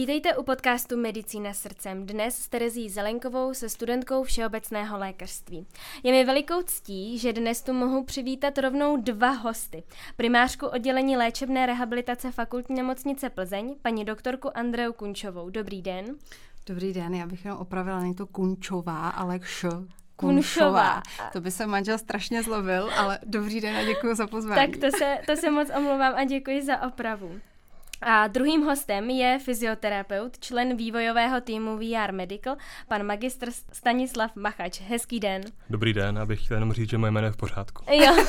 Vítejte u podcastu Medicína srdcem. Dnes s Terezí Zelenkovou se studentkou všeobecného lékařství. Je mi velikou ctí, že dnes tu mohu přivítat rovnou dva hosty. Primářku oddělení léčebné rehabilitace fakultní nemocnice Plzeň, paní doktorku Andreu Kunčovou. Dobrý den. Dobrý den, já bych jenom opravila, není to Kunčová, ale kš. Kunšová. To by se manžel strašně zlobil, ale dobrý den a děkuji za pozvání. Tak to se, to se moc omlouvám a děkuji za opravu. A druhým hostem je fyzioterapeut, člen vývojového týmu VR Medical, pan magistr Stanislav Machač. Hezký den. Dobrý den, abych chtěl jenom říct, že moje jméno je v pořádku. Jo.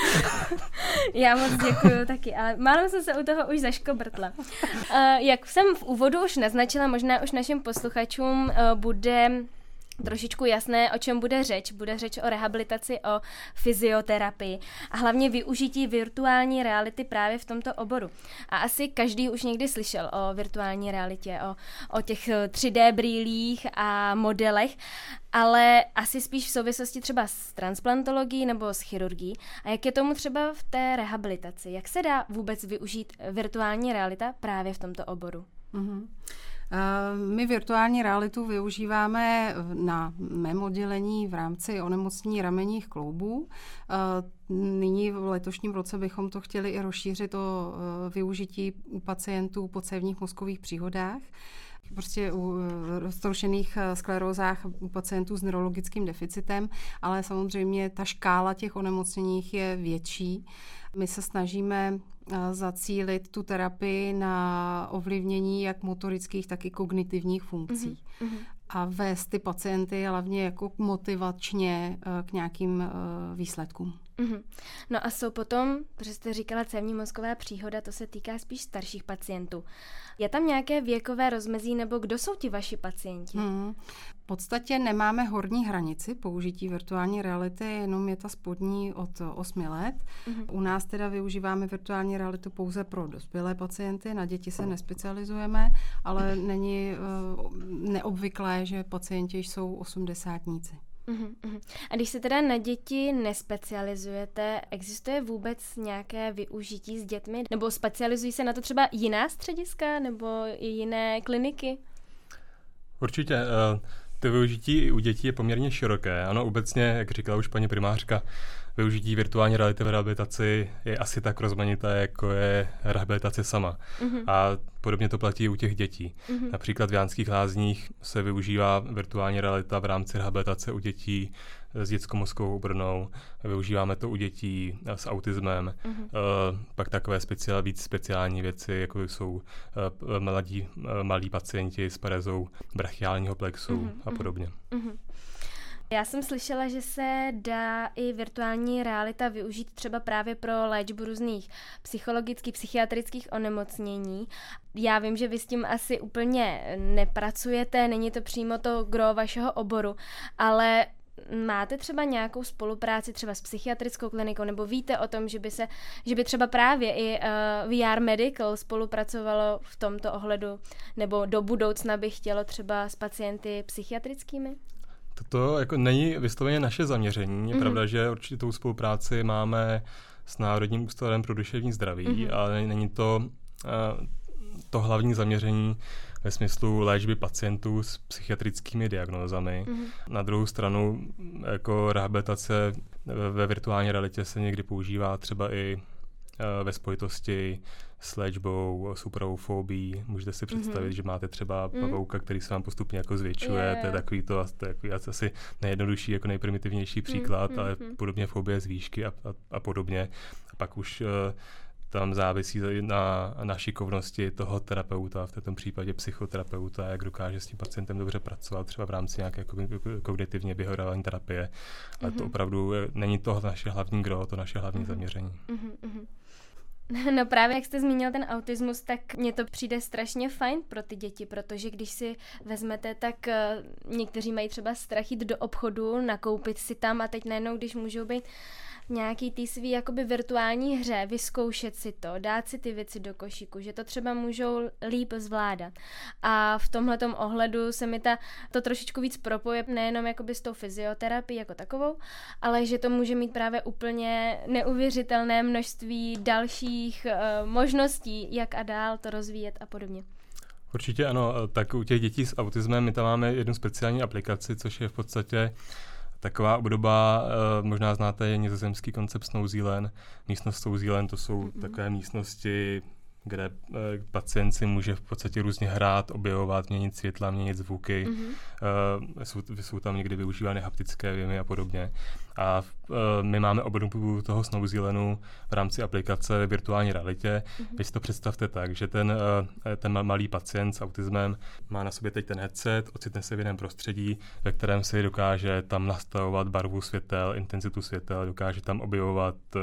Já moc děkuju taky, ale málem jsem se u toho už zaškobrtla. Uh, jak jsem v úvodu už naznačila, možná už našim posluchačům uh, bude trošičku jasné, o čem bude řeč. Bude řeč o rehabilitaci, o fyzioterapii a hlavně využití virtuální reality právě v tomto oboru. A asi každý už někdy slyšel o virtuální realitě, o, o těch 3D brýlích a modelech, ale asi spíš v souvislosti třeba s transplantologií nebo s chirurgií. A jak je tomu třeba v té rehabilitaci? Jak se dá vůbec využít virtuální realita právě v tomto oboru? Mm-hmm. Eh, my virtuální realitu využíváme na mém oddělení v rámci onemocnění ramenních kloubů. Eh, nyní v letošním roce bychom to chtěli i rozšířit o eh, využití u pacientů po cévních mozkových příhodách prostě u roztroušených sklerózách u pacientů s neurologickým deficitem, ale samozřejmě ta škála těch onemocněních je větší. My se snažíme zacílit tu terapii na ovlivnění jak motorických, tak i kognitivních funkcí. Mm-hmm. A vést ty pacienty hlavně jako motivačně eh, k nějakým eh, výsledkům. Mm-hmm. No a jsou potom, protože jste říkala cévní mozková příhoda, to se týká spíš starších pacientů. Je tam nějaké věkové rozmezí nebo kdo jsou ti vaši pacienti? Mm. V podstatě nemáme horní hranici použití virtuální reality, jenom je ta spodní od 8 let. Mm-hmm. U nás teda využíváme virtuální realitu pouze pro dospělé pacienty, na děti se nespecializujeme, ale není uh, neobvyklé, že pacienti jsou osmdesátníci. A když se teda na děti nespecializujete, existuje vůbec nějaké využití s dětmi? Nebo specializují se na to třeba jiná střediska nebo jiné kliniky? Určitě. Uh, to využití u dětí je poměrně široké. Ano, obecně, jak říkala už paní primářka, využití virtuální reality v rehabilitaci je asi tak rozmanité, jako je rehabilitace sama. Mm-hmm. A podobně to platí u těch dětí. Mm-hmm. Například v Jánských lázních se využívá virtuální realita v rámci rehabilitace u dětí s dětskou mozkovou obrnou. Využíváme to u dětí s autismem. Mm-hmm. Pak takové speciál, víc speciální věci, jako jsou uh, mladí, malí pacienti s parezou brachiálního plexu mm-hmm. a podobně. Mm-hmm. Já jsem slyšela, že se dá i virtuální realita využít třeba právě pro léčbu různých psychologických, psychiatrických onemocnění. Já vím, že vy s tím asi úplně nepracujete, není to přímo to gro vašeho oboru, ale máte třeba nějakou spolupráci třeba s psychiatrickou klinikou, nebo víte o tom, že by, se, že by třeba právě i uh, VR Medical spolupracovalo v tomto ohledu, nebo do budoucna by chtělo třeba s pacienty psychiatrickými? To jako není vysloveně naše zaměření. Je mm-hmm. pravda, že určitou spolupráci máme s Národním ústavem pro duševní zdraví, mm-hmm. ale není to uh, to hlavní zaměření ve smyslu léčby pacientů s psychiatrickými diagnózami. Mm-hmm. Na druhou stranu, jako rehabilitace ve virtuální realitě se někdy používá třeba i uh, ve spojitosti s léčbou, s úpravou fobí. Můžete si představit, mm-hmm. že máte třeba mhm. pavouka, který se vám postupně jako zvětšuje. Yeah. To je takový to, to je takový asi nejjednodušší, jako nejprimitivnější příklad, mm-hmm. ale mhm. podobně fobie z výšky a, a, a podobně. A pak už uh, tam závisí na, na šikovnosti toho terapeuta, v tomto případě psychoterapeuta, jak dokáže s tím pacientem dobře pracovat, třeba v rámci nějaké kognitivně behaviorální terapie. Ale mm-hmm. to mhm. opravdu není to naše hlavní gro, to naše hlavní mm-hmm. zaměření. Mm-hmm. No právě jak jste zmínil ten autismus, tak mně to přijde strašně fajn pro ty děti, protože když si vezmete, tak uh, někteří mají třeba strach jít do obchodu, nakoupit si tam a teď najednou, když můžou být nějaký tý svý jakoby virtuální hře, vyzkoušet si to, dát si ty věci do košíku, že to třeba můžou líp zvládat. A v tomhle ohledu se mi ta, to trošičku víc propoje nejenom jakoby s tou fyzioterapií jako takovou, ale že to může mít právě úplně neuvěřitelné množství dalších uh, možností, jak a dál to rozvíjet a podobně. Určitě ano, tak u těch dětí s autismem my tam máme jednu speciální aplikaci, což je v podstatě taková obdoba, uh, možná znáte, je nizozemský koncept Snow Zealand. Místnost Snow Zealand to jsou mm-hmm. takové místnosti kde uh, pacient si může v podstatě různě hrát, objevovat, měnit světla, měnit zvuky. Mm-hmm. Uh, jsou, jsou tam někdy využívány haptické věmy a podobně. A uh, my máme obdobu toho Snow Zealandu v rámci aplikace virtuální realitě. Mm-hmm. Vy si to představte tak, že ten, uh, ten malý pacient s autismem má na sobě teď ten headset, ocitne se v jiném prostředí, ve kterém si dokáže tam nastavovat barvu světel, intenzitu světel, dokáže tam objevovat uh,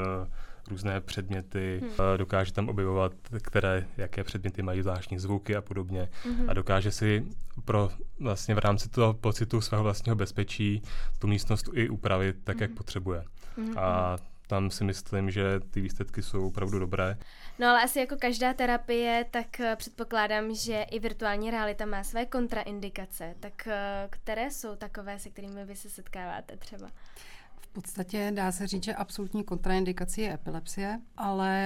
různé předměty, hmm. dokáže tam objevovat, které, jaké předměty mají zvláštní zvuky a podobně. Hmm. A dokáže si pro vlastně v rámci toho pocitu svého vlastního bezpečí tu místnost i upravit tak, hmm. jak potřebuje. Hmm. A tam si myslím, že ty výsledky jsou opravdu dobré. No ale asi jako každá terapie, tak eh, předpokládám, že i virtuální realita má své kontraindikace. Tak eh, které jsou takové, se kterými vy se setkáváte třeba? Podstatě dá se říct, že absolutní kontraindikací je epilepsie, ale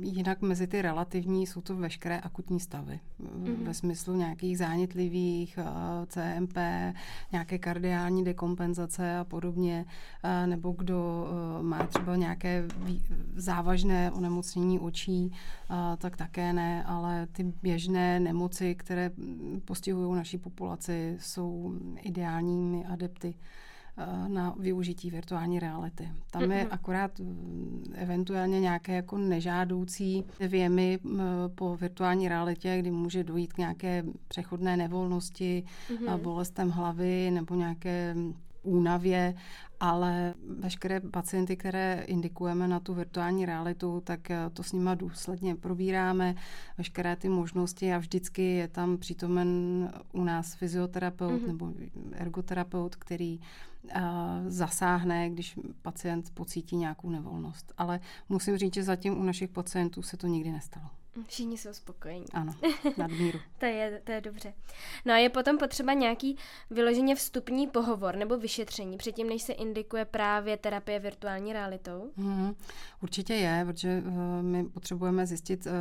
jinak mezi ty relativní jsou to veškeré akutní stavy. Mm-hmm. Ve smyslu nějakých zánětlivých, eh, CMP, nějaké kardiální dekompenzace a podobně, eh, nebo kdo eh, má třeba nějaké závažné onemocnění očí, tak také ne, ale ty běžné nemoci, které postihují naší populaci, jsou ideálními adepty na využití virtuální reality. Tam je akorát mm, eventuálně nějaké jako nežádoucí věmy po virtuální realitě, kdy může dojít k nějaké přechodné nevolnosti, mm-hmm. bolestem hlavy nebo nějaké únavě, ale veškeré pacienty, které indikujeme na tu virtuální realitu, tak eh, to s nima důsledně probíráme, veškeré ty možnosti a vždycky je tam přítomen u nás fyzioterapeut mm-hmm. nebo ergoterapeut, který uh, zasáhne, když pacient pocítí nějakou nevolnost. Ale musím říct, že zatím u našich pacientů se to nikdy nestalo. Všichni jsou spokojení. Ano, nadmíru. to, je, to je dobře. No a je potom potřeba nějaký vyloženě vstupní pohovor nebo vyšetření předtím, než se indikuje právě terapie virtuální realitou? Hmm, určitě je, protože uh, my potřebujeme zjistit uh,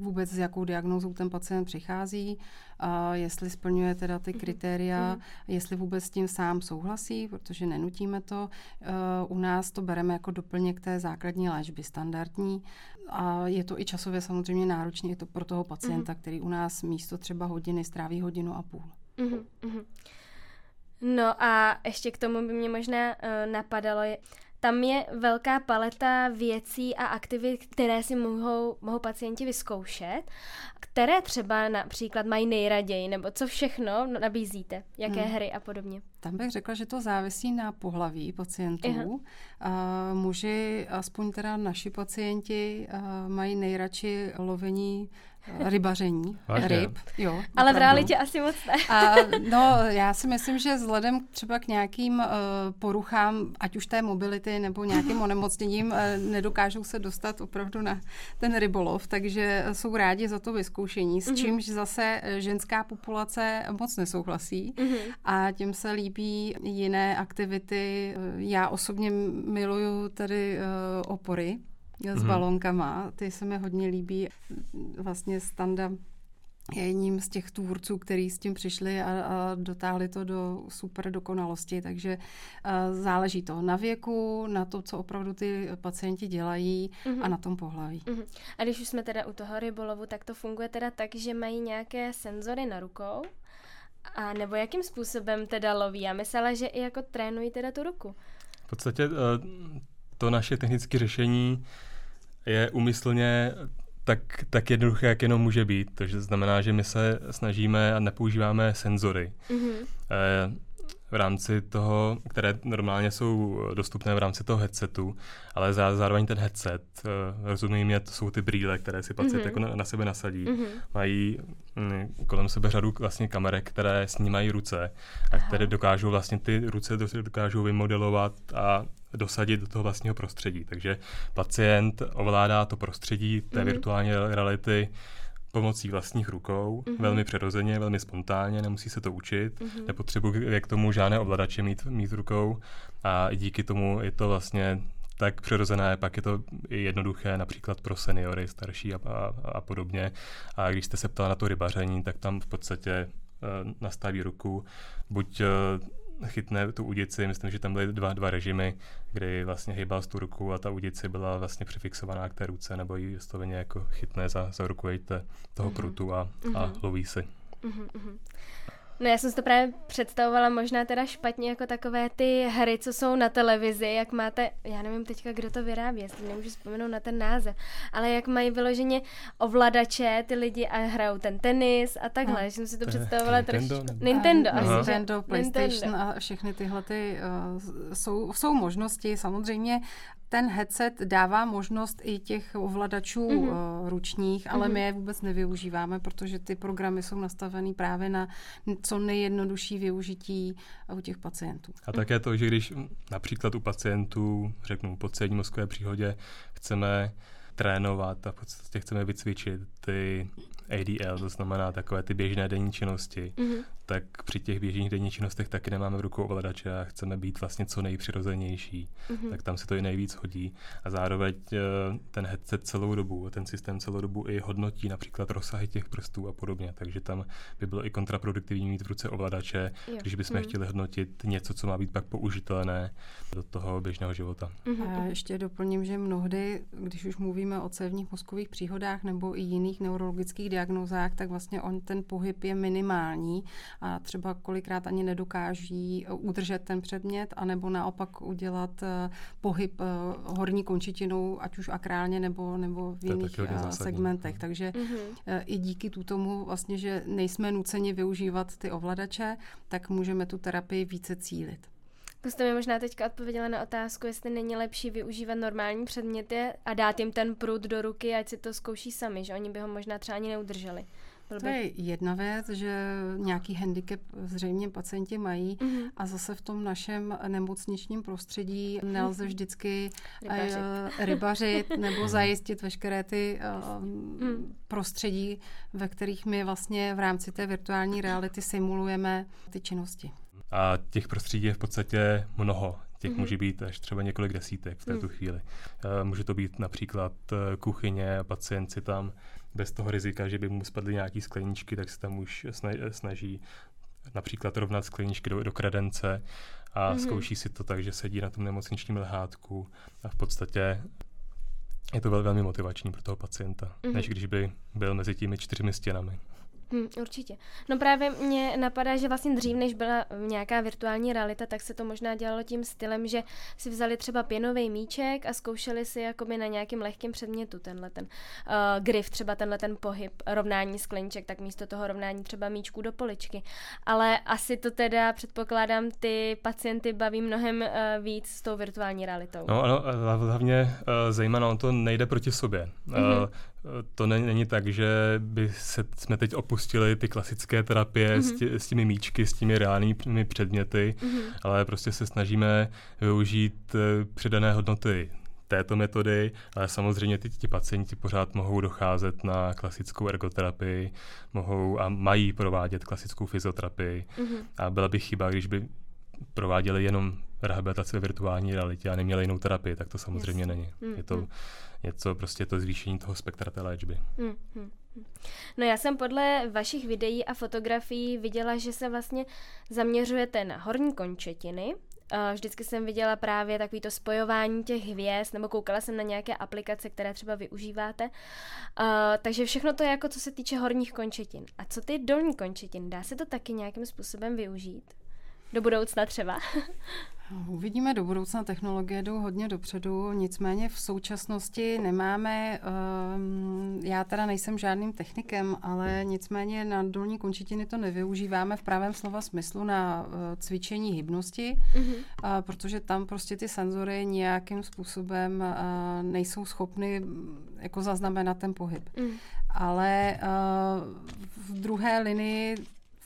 vůbec, s jakou diagnózou ten pacient přichází, uh, jestli splňuje teda ty mhm, kritéria, mm-hmm. jestli vůbec s tím sám souhlasí, protože nenutíme to. Uh, u nás to bereme jako doplněk té základní léčby standardní a je to i časově samozřejmě náročné, je to pro toho pacienta, mm-hmm. který u nás místo třeba hodiny stráví hodinu a půl. Mm-hmm. No a ještě k tomu by mě možná uh, napadalo, tam je velká paleta věcí a aktivit, které si mohou, mohou pacienti vyzkoušet, které třeba například mají nejraději, nebo co všechno nabízíte, jaké hmm. hry a podobně. Tam bych řekla, že to závisí na pohlaví pacientů. A muži, aspoň teda naši pacienti, mají nejradši lovení rybaření Vážně? ryb. Jo, Ale v realitě asi moc ne. A, no, já si myslím, že vzhledem třeba k nějakým uh, poruchám, ať už té mobility nebo nějakým onemocněním, uh, nedokážou se dostat opravdu na ten rybolov, takže jsou rádi za to vyzkoušení, s mm-hmm. čímž zase eh, ženská populace moc nesouhlasí mm-hmm. a tím se líbí jiné aktivity. Já osobně miluju tady uh, opory, s mm-hmm. balonkama. Ty se mi hodně líbí. Vlastně Standa je jedním z těch tvůrců, který s tím přišli a, a dotáhli to do super dokonalosti, takže uh, záleží to na věku, na to, co opravdu ty pacienti dělají mm-hmm. a na tom pohlaví. Mm-hmm. A když už jsme teda u toho rybolovu, tak to funguje teda tak, že mají nějaké senzory na rukou? A nebo jakým způsobem teda loví? Já myslela, že i jako trénují teda tu ruku. V podstatě uh, to naše technické řešení je umyslně tak, tak jednoduché, jak jenom může být. Takže znamená, že my se snažíme a nepoužíváme senzory. Mm-hmm. E, v rámci toho, které normálně jsou dostupné v rámci toho headsetu, ale zároveň ten headset, uh, rozumím, mě, to jsou ty brýle, které si pacient mm-hmm. jako na, na sebe nasadí. Mm-hmm. Mají mm, kolem sebe řadu vlastně kamerek, které snímají ruce a Aha. které dokážou vlastně ty ruce dokážou vymodelovat a dosadit do toho vlastního prostředí. Takže pacient ovládá to prostředí té mm-hmm. virtuální reality pomocí vlastních rukou, mm-hmm. velmi přirozeně, velmi spontánně, nemusí se to učit, mm-hmm. nepotřebuje k tomu žádné ovladače mít, mít rukou a díky tomu je to vlastně tak přirozené, pak je to jednoduché například pro seniory, starší a, a, a podobně. A když jste se ptal na to rybaření, tak tam v podstatě uh, nastaví ruku, buď uh, chytne tu udici, myslím, že tam byly dva, dva režimy, kdy vlastně hýbal z tu ruku a ta udici byla vlastně přifixovaná k té ruce, nebo ji stoveně jako chytne za, za ruku toho mm-hmm. prutu a, mm-hmm. a mhm. loví si. Mm-hmm. No já jsem si to právě představovala možná teda špatně jako takové ty hry, co jsou na televizi, jak máte, já nevím teďka, kdo to vyrábí, jestli nemůžu vzpomenout na ten název, ale jak mají vyloženě ovladače ty lidi a hrajou ten tenis a takhle, no. že jsem si to představovala Nintendo, trošku. Nintendo, asi, Nintendo, PlayStation Nintendo. a všechny tyhle ty uh, jsou, jsou možnosti. Samozřejmě ten headset dává možnost i těch ovladačů mm-hmm. ručních, ale mm-hmm. my je vůbec nevyužíváme, protože ty programy jsou nastavený právě na co nejjednodušší využití u těch pacientů. A také to, že když například u pacientů, řeknu po celní mozkové příhodě, chceme trénovat a v podstatě chceme vycvičit ty ADL, to znamená takové ty běžné denní činnosti, mm-hmm. Tak při těch běžných denních činnostech taky nemáme v rukou ovladače a chceme být vlastně co nejpřirozenější, mm-hmm. tak tam se to i nejvíc hodí. A zároveň eh, ten headset celou dobu, ten systém celou dobu i hodnotí například rozsahy těch prstů a podobně, takže tam by bylo i kontraproduktivní mít v ruce ovladače, jo. když bychom mm-hmm. chtěli hodnotit něco, co má být pak použitelné do toho běžného života. Mm-hmm. A ještě doplním, že mnohdy, když už mluvíme o cévních mozkových příhodách nebo i jiných neurologických diagnózách, tak vlastně on ten pohyb je minimální a třeba kolikrát ani nedokáží udržet ten předmět, anebo naopak udělat eh, pohyb eh, horní končetinou, ať už akrálně nebo, nebo v jiných eh, segmentech. Takže mm-hmm. i díky tomu vlastně, že nejsme nuceni využívat ty ovladače, tak můžeme tu terapii více cílit. To jste mi možná teďka odpověděla na otázku, jestli není lepší využívat normální předměty a dát jim ten prut do ruky, ať si to zkouší sami, že oni by ho možná třeba ani neudrželi. Byl to by... je jedna věc, že nějaký handicap zřejmě pacienti mají mm-hmm. a zase v tom našem nemocničním prostředí nelze vždycky rybařit, uh, rybařit nebo zajistit veškeré ty uh, mm. prostředí, ve kterých my vlastně v rámci té virtuální reality simulujeme ty činnosti. A těch prostředí je v podstatě mnoho. Těch mm-hmm. může být až třeba několik desítek v této mm. chvíli. Uh, může to být například kuchyně, pacient si tam bez toho rizika, že by mu spadly nějaké skleničky, tak se tam už snaží například rovnat skleničky do, do kredence a mm-hmm. zkouší si to tak, že sedí na tom nemocničním lehátku a v podstatě je to velmi motivační pro toho pacienta, mm-hmm. než když by byl mezi těmi čtyřmi stěnami. Hmm, určitě. No právě mě napadá, že vlastně dřív, než byla nějaká virtuální realita, tak se to možná dělalo tím stylem, že si vzali třeba pěnový míček a zkoušeli si jakoby na nějakým lehkém předmětu tenhle ten uh, grif, třeba tenhle ten pohyb, rovnání skleniček, tak místo toho rovnání třeba míčku do poličky. Ale asi to teda předpokládám, ty pacienty baví mnohem uh, víc s tou virtuální realitou. No ano, hlavně uh, zajímavé, on to nejde proti sobě. Mm-hmm. Uh, to není, není tak, že by se, jsme teď opustili ty klasické terapie mm-hmm. s, tě, s těmi míčky, s těmi reálnými předměty, mm-hmm. ale prostě se snažíme využít uh, přidané hodnoty této metody, ale samozřejmě ty, ti pacienti pořád mohou docházet na klasickou ergoterapii, mohou a mají provádět klasickou fyzioterapii mm-hmm. a byla by chyba, když by prováděli jenom rehabilitaci ve virtuální realitě a neměli jinou terapii, tak to samozřejmě yes. není. Mm, je to mm. něco, prostě to zvýšení toho spektra té léčby. Mm, mm. No já jsem podle vašich videí a fotografií viděla, že se vlastně zaměřujete na horní končetiny. Vždycky jsem viděla právě takovýto spojování těch hvězd, nebo koukala jsem na nějaké aplikace, které třeba využíváte. Takže všechno to je jako co se týče horních končetin. A co ty dolní končetiny? Dá se to taky nějakým způsobem využít? Do budoucna třeba? Uvidíme do budoucna, technologie jdou hodně dopředu, nicméně v současnosti nemáme, um, já teda nejsem žádným technikem, ale nicméně na dolní končetiny to nevyužíváme v pravém slova smyslu na uh, cvičení hybnosti, mm-hmm. uh, protože tam prostě ty senzory nějakým způsobem uh, nejsou schopny jako zaznamenat ten pohyb. Mm. Ale uh, v druhé linii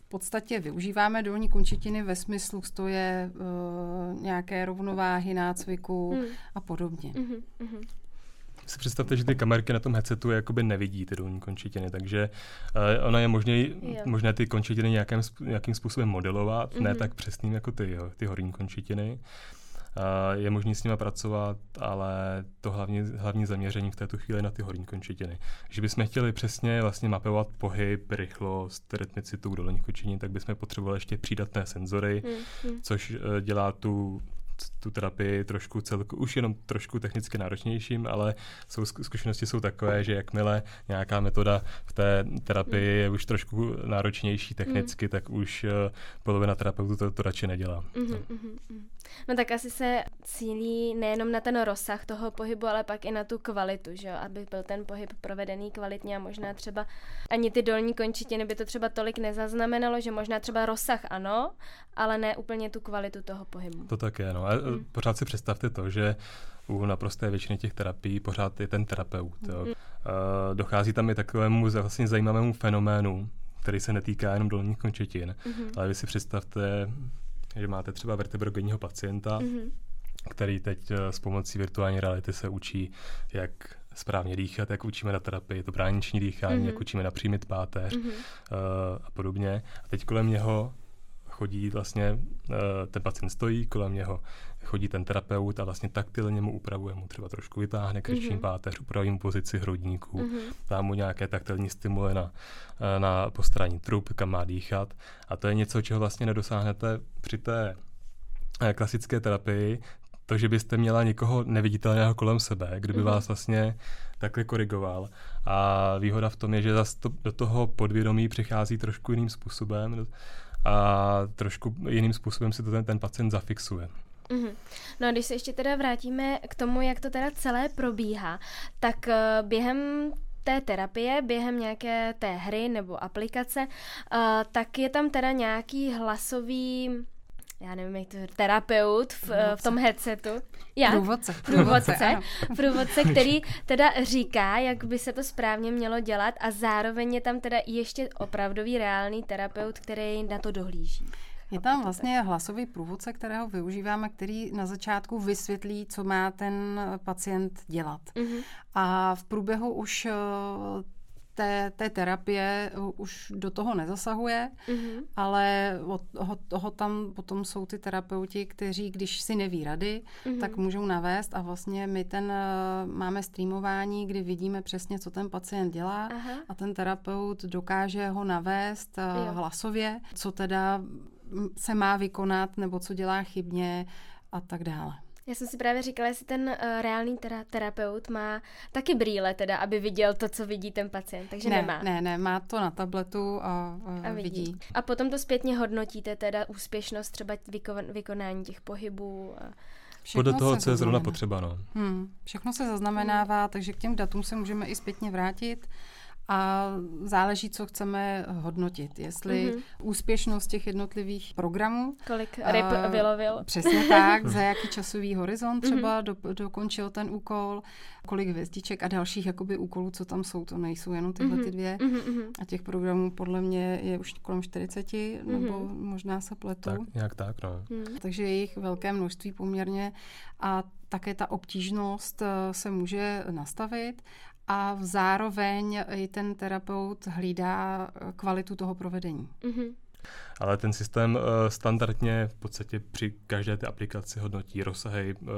podstatě využíváme dolní končetiny ve smyslu stoje, uh, nějaké rovnováhy, nácviku hmm. a podobně. Mm-hmm, si představte, že ty kamerky na tom headsetu jakoby nevidí ty dolní končetiny, takže uh, ona je možný, možné ty končetiny nějakým, nějakým způsobem modelovat, mm-hmm. ne tak přesným jako ty, jo, ty horní končetiny. Je možné s nimi pracovat, ale to hlavní, hlavní zaměření v této chvíli na ty horní končetiny. Když bychom chtěli přesně vlastně mapovat pohyb, rychlost, rytmicitu dolních končetin, tak bychom potřebovali ještě přídatné senzory, hmm, hmm. což e, dělá tu tu terapii trošku celku, už jenom trošku technicky náročnějším, ale jsou, zkušenosti jsou takové, že jakmile nějaká metoda v té terapii mm. je už trošku náročnější technicky, mm. tak už uh, polovina terapeutů to, to radši nedělá. Mm-hmm, mm-hmm. No tak asi se cílí nejenom na ten rozsah toho pohybu, ale pak i na tu kvalitu, že jo? aby byl ten pohyb provedený kvalitně a možná třeba ani ty dolní končitiny by to třeba tolik nezaznamenalo, že možná třeba rozsah ano, ale ne úplně tu kvalitu toho pohybu. To tak je, no. A hmm. pořád si představte to, že u naprosté většiny těch terapií pořád je ten terapeut. Jo. Hmm. Dochází tam i takovému vlastně zajímavému fenoménu, který se netýká jenom dolních končetin, hmm. ale vy si představte, že máte třeba vertebrogenního pacienta, hmm. který teď eh, s pomocí virtuální reality se učí, jak správně dýchat, jak učíme na terapii, to brániční dýchání, mm-hmm. jak učíme napřímit páteř mm-hmm. uh, a podobně. A teď kolem něho chodí vlastně, uh, ten pacient stojí, kolem něho chodí ten terapeut a vlastně taktilně mu upravuje mu třeba trošku vytáhne krční mm-hmm. páteř, upraví mu pozici hrudníků, mm-hmm. dá mu nějaké taktilní stimuly na, eh, na postraní trup, kam má dýchat. A to je něco, čeho vlastně nedosáhnete při té eh, klasické terapii, to, že byste měla někoho neviditelného kolem sebe, kdyby mm-hmm. vás vlastně takhle korigoval. A výhoda v tom je, že zase to, do toho podvědomí přichází trošku jiným způsobem a trošku jiným způsobem si to ten, ten pacient zafixuje. Mm-hmm. No a když se ještě teda vrátíme k tomu, jak to teda celé probíhá, tak uh, během té terapie, během nějaké té hry nebo aplikace, uh, tak je tam teda nějaký hlasový já nevím, jak to terapeut v, v tom headsetu. Já? Průvodce. Průvodce, průvodce, který teda říká, jak by se to správně mělo dělat a zároveň je tam teda ještě opravdový reálný terapeut, který na to dohlíží. Je tam vlastně hlasový průvodce, kterého využíváme, který na začátku vysvětlí, co má ten pacient dělat. Mm-hmm. A v průběhu už té, té terapie už do toho nezasahuje, mm-hmm. ale od toho, toho tam potom jsou ty terapeuti, kteří, když si neví rady, mm-hmm. tak můžou navést a vlastně my ten máme streamování, kdy vidíme přesně, co ten pacient dělá Aha. a ten terapeut dokáže ho navést jo. hlasově, co teda se má vykonat nebo co dělá chybně a tak dále. Já jsem si právě říkala, jestli ten uh, reálný tera- terapeut má taky brýle teda, aby viděl to, co vidí ten pacient, takže ne, nemá. Ne, ne, má to na tabletu a, a, a vidí. vidí. A potom to zpětně hodnotíte, teda úspěšnost třeba vyko- vykonání těch pohybů. A... Všechno Podle toho, co je zrovna potřeba, no. Hmm, všechno se zaznamenává, hmm. takže k těm datům se můžeme i zpětně vrátit a záleží, co chceme hodnotit. Jestli mm-hmm. úspěšnost těch jednotlivých programů. Kolik ryb uh, vylovil. Přesně tak, za jaký časový horizont mhm. třeba mm-hmm. do, dokončil ten úkol, kolik hvězdiček a dalších jakoby úkolů, co tam jsou. To nejsou jenom tyhle mm-hmm. ty dvě. Mm-hmm. A těch programů podle mě je už kolem 40, mm-hmm. nebo možná se pletu. Tak, nějak tak, no. Mm. Takže je jich velké množství poměrně a také ta obtížnost eh, se může nastavit a zároveň i ten terapeut hlídá eh, kvalitu toho provedení. Mm-hmm. Ale ten systém uh, standardně v podstatě při každé té aplikaci hodnotí rozsahy uh,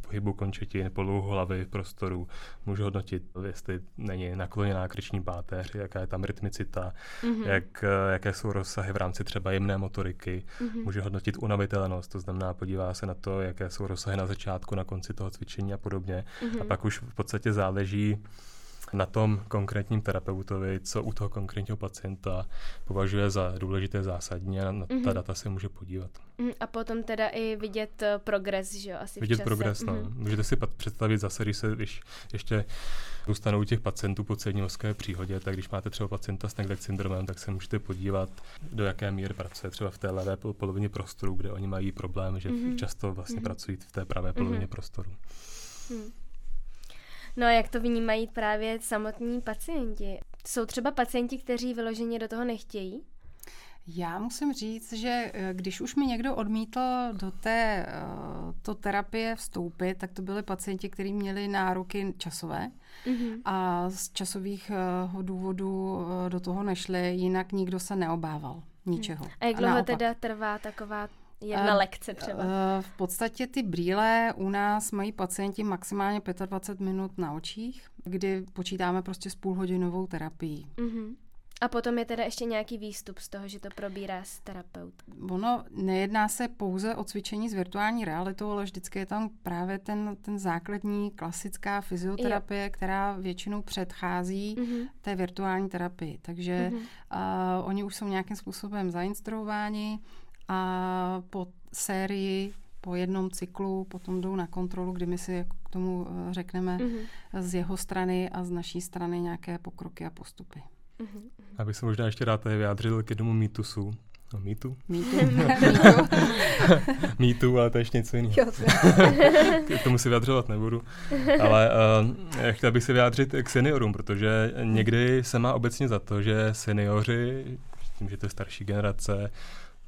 pohybu končetin, polohu hlavy v prostoru. Můžu hodnotit, jestli není nakloněná krční páteř, jaká je tam rytmicita, mm-hmm. jak, jaké jsou rozsahy v rámci třeba jemné motoriky. Mm-hmm. Může hodnotit unavitelnost, to znamená podívá se na to, jaké jsou rozsahy na začátku, na konci toho cvičení a podobně. Mm-hmm. A pak už v podstatě záleží, na tom konkrétním terapeutovi, co u toho konkrétního pacienta považuje za důležité zásadní a na mm-hmm. ta data se může podívat. Mm, a potom teda i vidět uh, progres, že jo, asi Vidět progres, no. Mm-hmm. Můžete si představit zase, když se když ještě zůstanou těch pacientů po cévní příhodě, tak když máte třeba pacienta s neglect syndromem, tak se můžete podívat, do jaké míry pracuje třeba v té levé polovině prostoru, kde oni mají problém, že mm-hmm. často vlastně mm-hmm. pracují v té pravé polovině mm-hmm. prostoru. Mm. No a jak to vnímají právě samotní pacienti? Jsou třeba pacienti, kteří vyloženě do toho nechtějí? Já musím říct, že eh, když už mi někdo odmítl do té eh, to terapie vstoupit, tak to byly pacienti, kteří měli nároky časové mm-hmm. a z časových eh, důvodů do toho nešli, jinak nikdo se neobával ničeho. A jak dlouho teda trvá taková jedna lekce třeba? V podstatě ty brýle u nás mají pacienti maximálně 25 minut na očích, kdy počítáme prostě s půlhodinovou terapií. Mm-hmm. A potom je teda ještě nějaký výstup z toho, že to probírá s terapeut. Ono nejedná se pouze o cvičení s virtuální realitou, ale vždycky je tam právě ten, ten základní klasická fyzioterapie, jo. která většinou předchází mm-hmm. té virtuální terapii. Takže mm-hmm. uh, oni už jsou nějakým způsobem zainstruováni a po sérii po jednom cyklu potom jdou na kontrolu, kdy my si k tomu eh, řekneme mm-hmm. z jeho strany a z naší strany nějaké pokroky a postupy. Mm-hmm. Abych se možná ještě rád vyjádřil k jednomu mýtusu. No, mýtu? Mýtu. mýtu, ale to je ještě něco jiného. k tomu si vyjadřovat nebudu. Ale uh, chtěl bych se vyjádřit k seniorům, protože někdy se má obecně za to, že seniori, tím, že to je starší generace,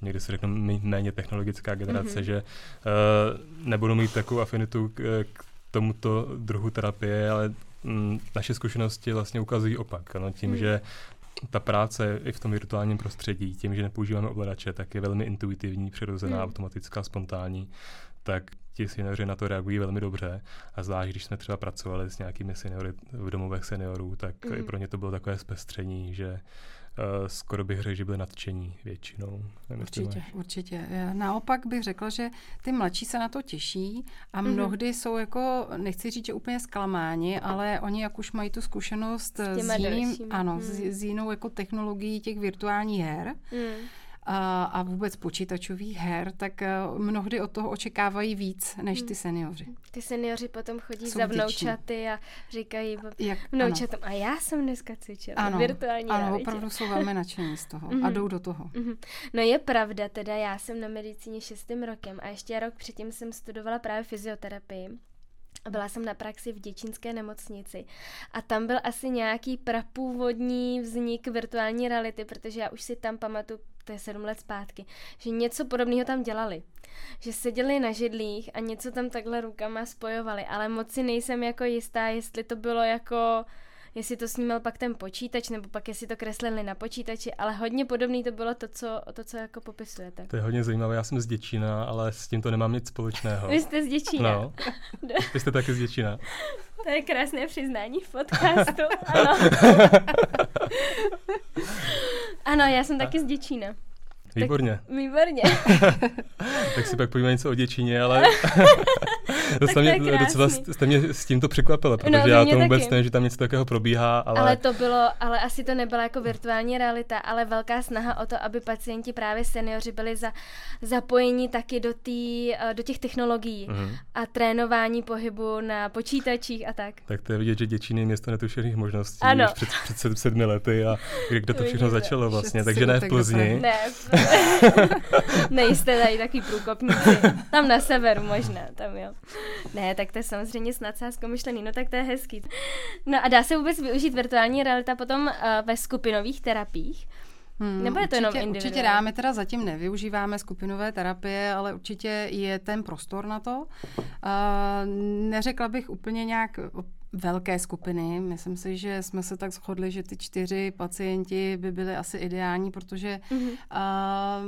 někdy se řekne méně technologická generace, mm-hmm. že uh, nebudou mít takovou afinitu k, k tomuto druhu terapie, ale mm, naše zkušenosti vlastně ukazují opak. No, tím, mm. že ta práce i v tom virtuálním prostředí, tím, že nepoužíváme ovladače, tak je velmi intuitivní, přirozená, mm. automatická, spontánní, tak ti seniori na to reagují velmi dobře. A zvlášť, když jsme třeba pracovali s nějakými seniory v domovech seniorů, tak mm. i pro ně to bylo takové zpestření, že Uh, skoro bych řekl, že byli nadšení většinou. Nevím, určitě, určitě. Naopak bych řekla, že ty mladší se na to těší a mm-hmm. mnohdy jsou jako, nechci říct, že úplně zklamáni, ale oni jak už mají tu zkušenost s, s jiným, ano, mm. s, s jinou jako technologií těch virtuálních her, mm a, a vůbec počítačových her, tak eh, mnohdy od toho očekávají víc než ty hmm. seniori. Ty seniori potom chodí Jsou za vnoučaty a říkají Jak, vnoučatům, a já jsem dneska cvičila ano, virtuální Ano, realitě. opravdu jsou velmi nadšení z toho a mhm. jdou do toho. Mhm. No je pravda, teda já jsem na medicíně šestým rokem a ještě rok předtím jsem studovala právě fyzioterapii. Byla jsem na praxi v děčínské nemocnici a tam byl asi nějaký prapůvodní vznik virtuální reality, protože já už si tam pamatuju, to je sedm let zpátky, že něco podobného tam dělali. Že seděli na židlích a něco tam takhle rukama spojovali, ale moc si nejsem jako jistá, jestli to bylo jako jestli to snímal pak ten počítač, nebo pak jestli to kreslili na počítači, ale hodně podobný to bylo to, co, to, co jako popisujete. To je hodně zajímavé, já jsem z Děčína, ale s tím to nemám nic společného. Vy jste z Děčína? No, vy jste taky z Děčína. To je krásné přiznání v podcastu, ano. ano, já jsem taky z Děčína. Výborně. Tak, výborně. tak si pak povíme něco o Děčíně, ale to jste mě, docela jste mě s tímto překvapila, protože no, já tomu vůbec nevím, že tam něco takového probíhá. Ale... ale to bylo, ale asi to nebyla jako virtuální realita, ale velká snaha o to, aby pacienti právě seniori byli za, zapojeni taky do, tý, eh, do těch technologií mm-hmm. a trénování pohybu na počítačích a tak. Tak to je vidět, že Děčín je město netušených možností ano. už před, před sedmi lety a kde to všechno začalo vlastně, takže ne v Plzni. Ne, Nejste tady takový průkopníci. Tam na severu možná, tam jo. Ne, tak to je samozřejmě s nadsázkou myšlený, no tak to je hezký. No a dá se vůbec využít virtuální realita potom uh, ve skupinových terapiích? Hmm, Nebo je to určitě, jenom individuální? Určitě dáme, teda zatím nevyužíváme skupinové terapie, ale určitě je ten prostor na to. Uh, neřekla bych úplně nějak velké skupiny. Myslím si, že jsme se tak shodli, že ty čtyři pacienti by byly asi ideální, protože mm-hmm. uh,